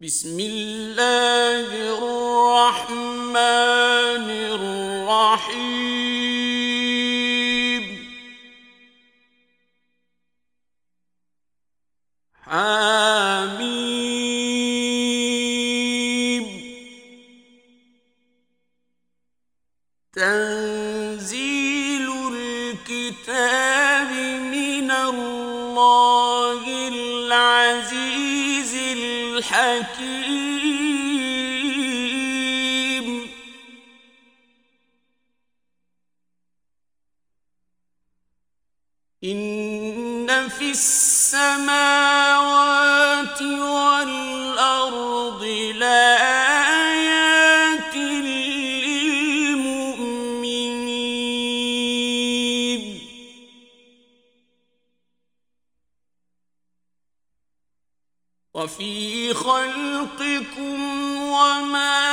بسم الله الرحمن إن في السماوات والأرض لا للمؤمنين. وفي خلقكم وما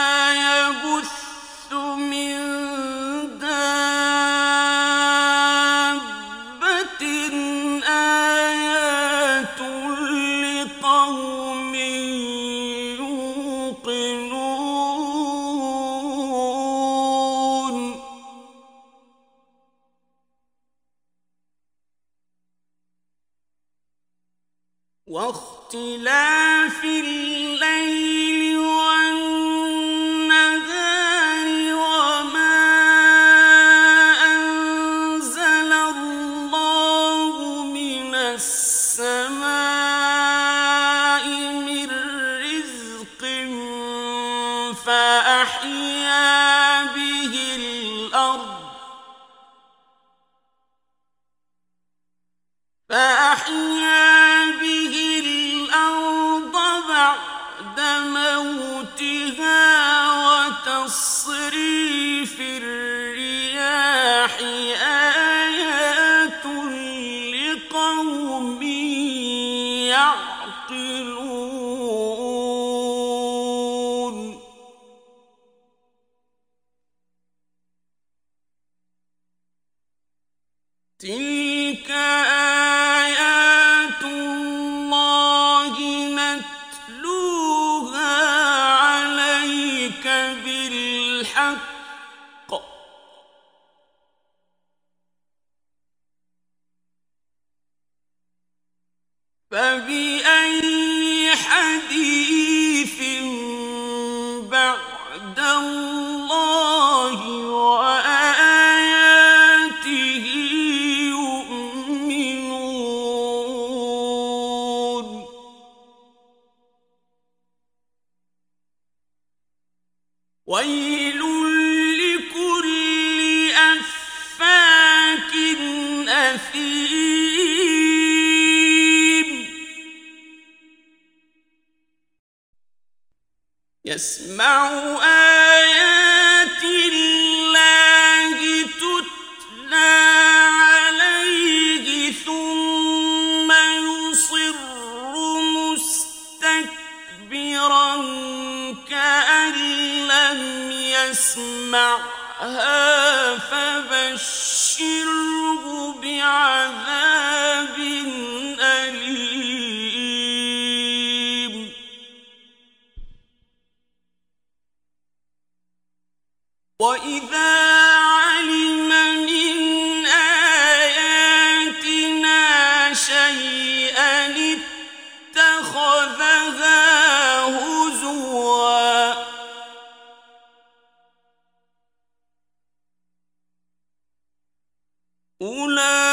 واختلاف الليل يسمعها فبشره بعذاب أليم. وإذا أولئك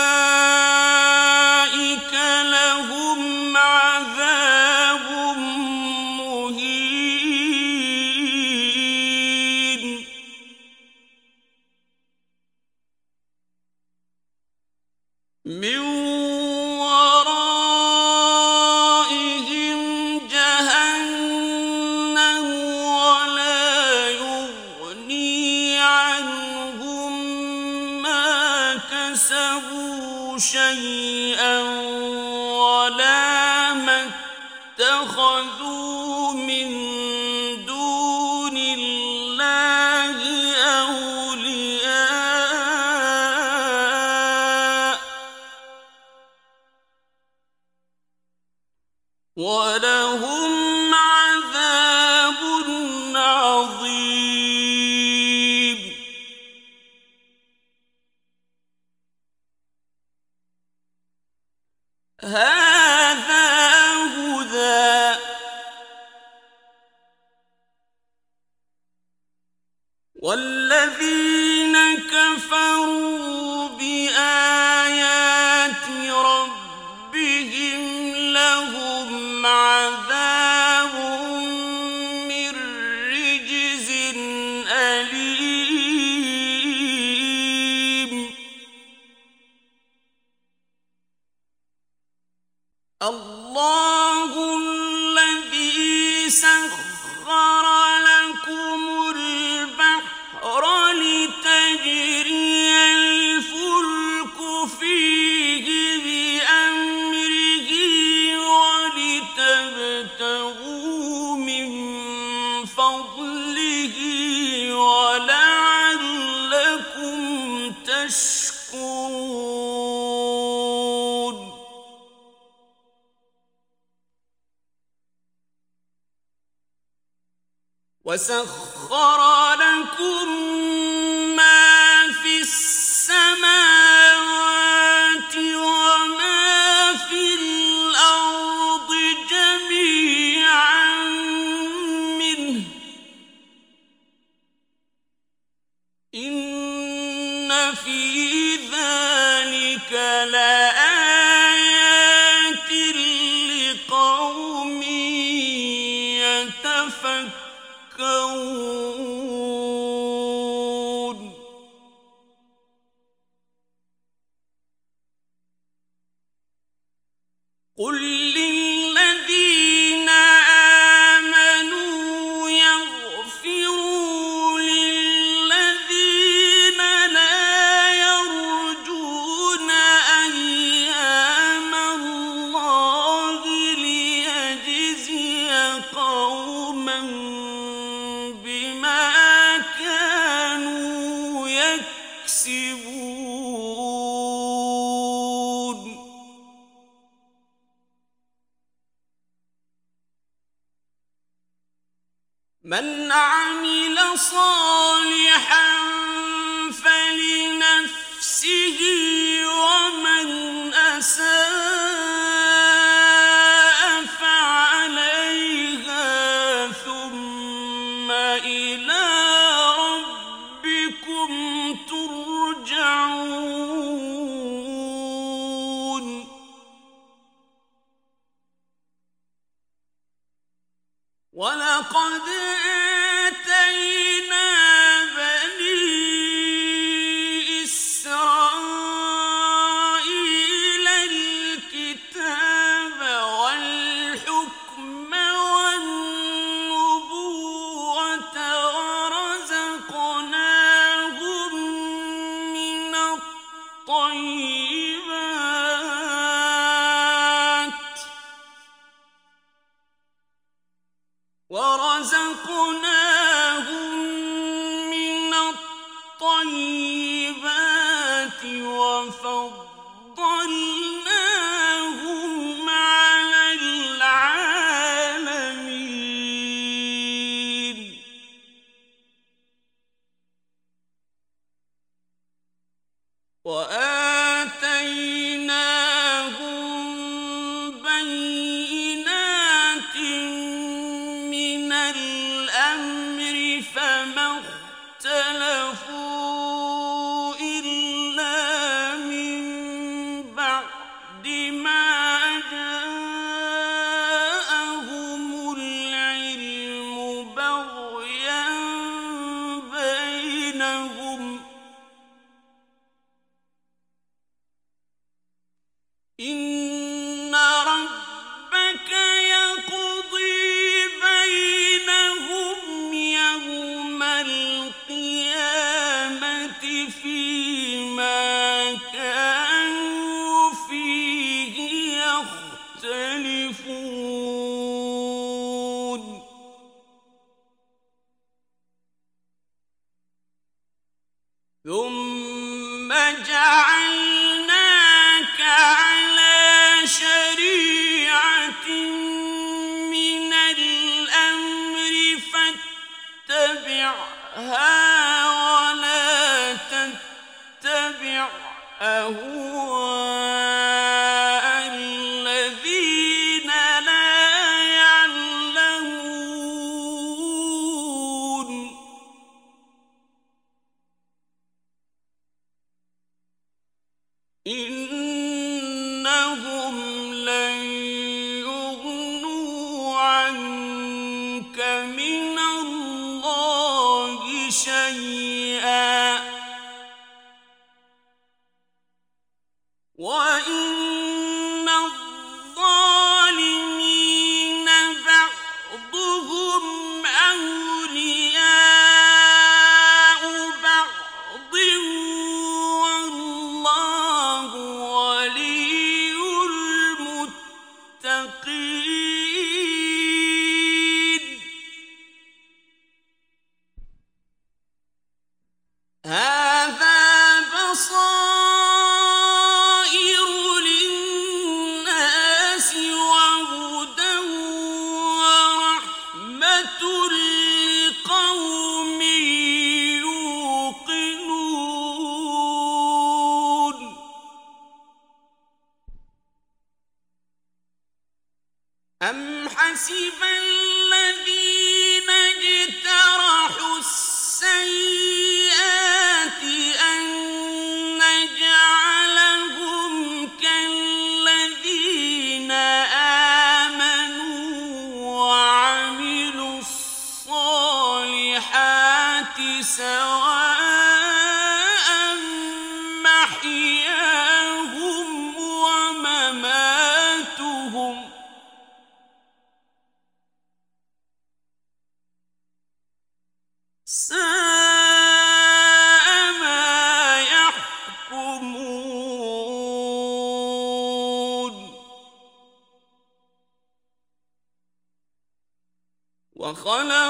وسخر لكم ولقد وفضلناهم إن تتبع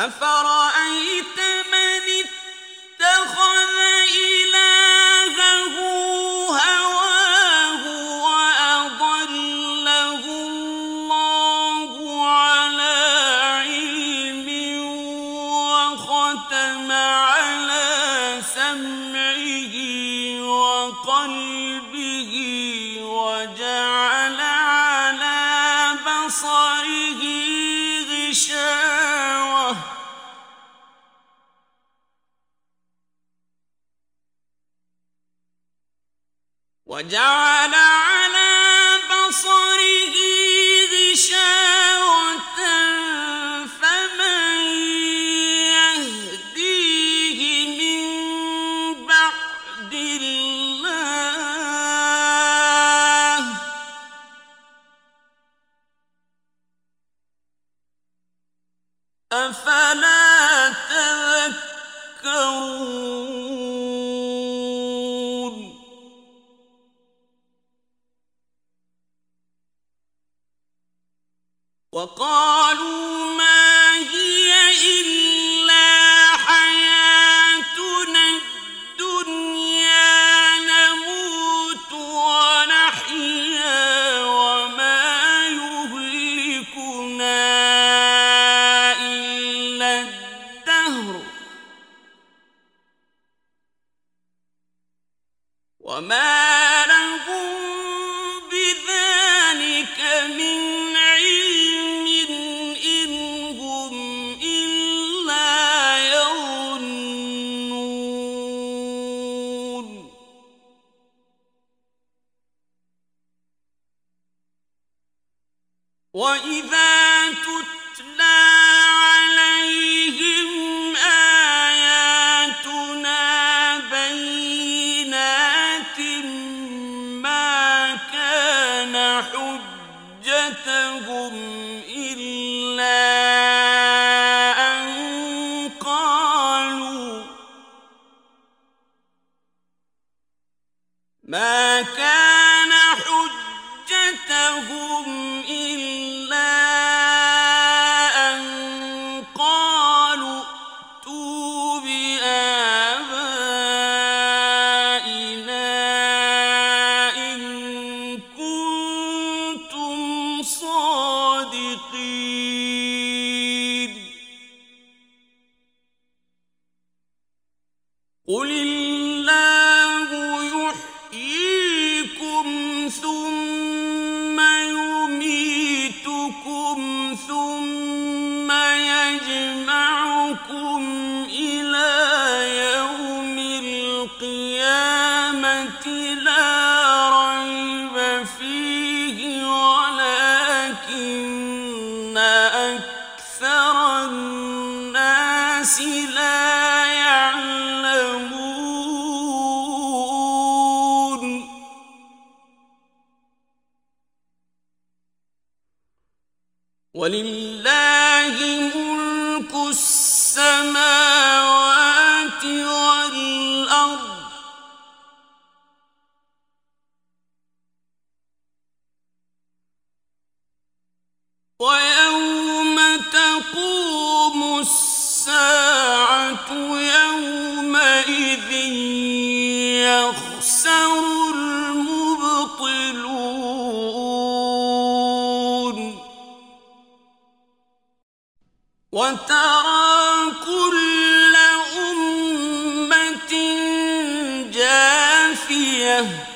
أفرأيت من اتخذ إلهه هواه وأضله الله على علم وختم على سمعه وقلبه أفلا تذكرون؟ وإذا وترى كل أمة جاثيه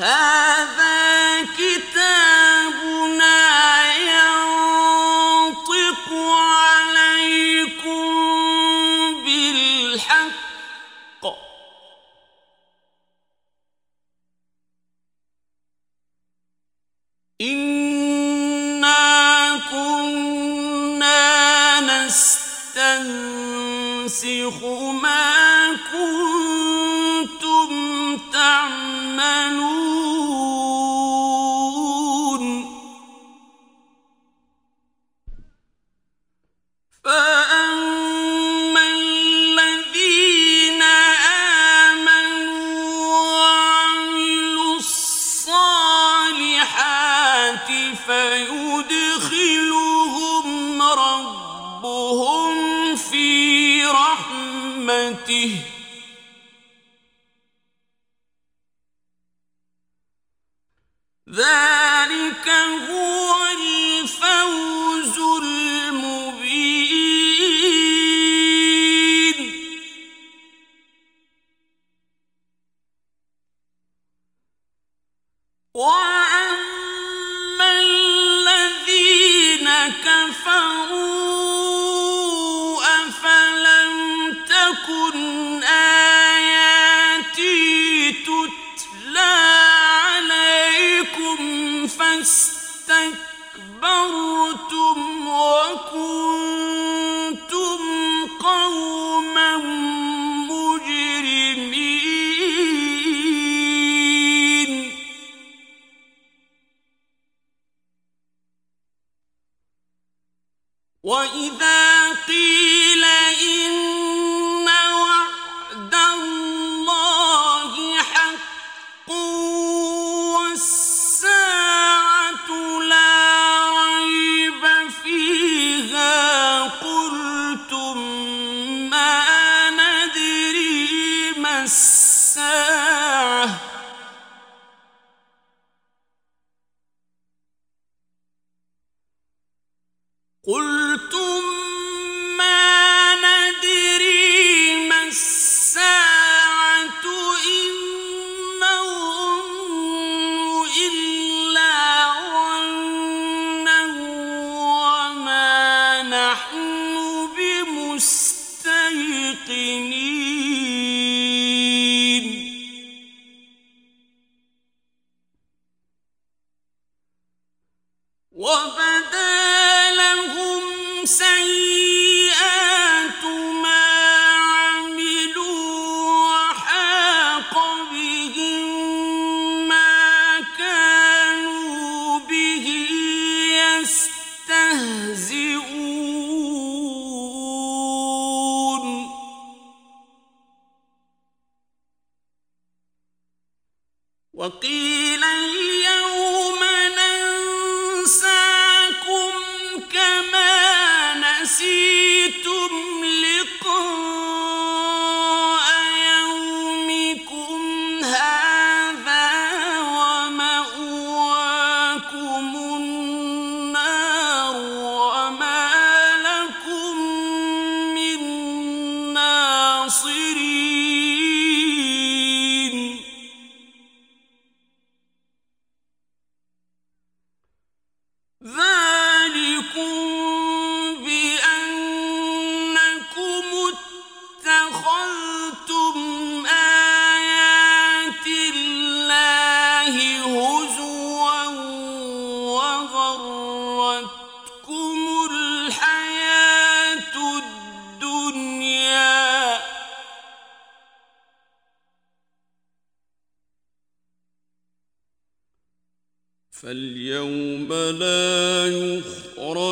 Ah! رحمته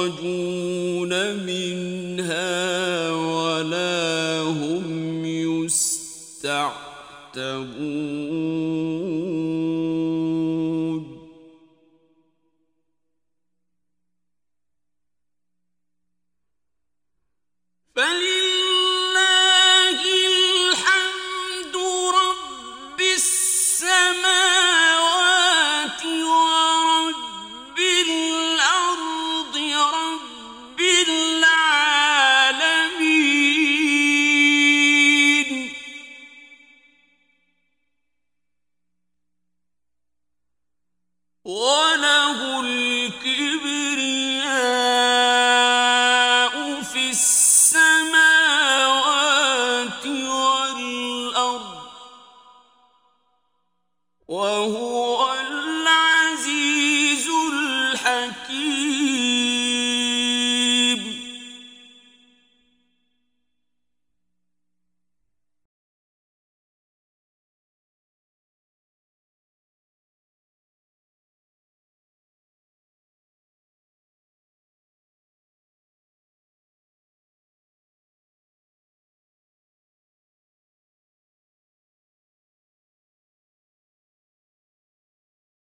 يخرجون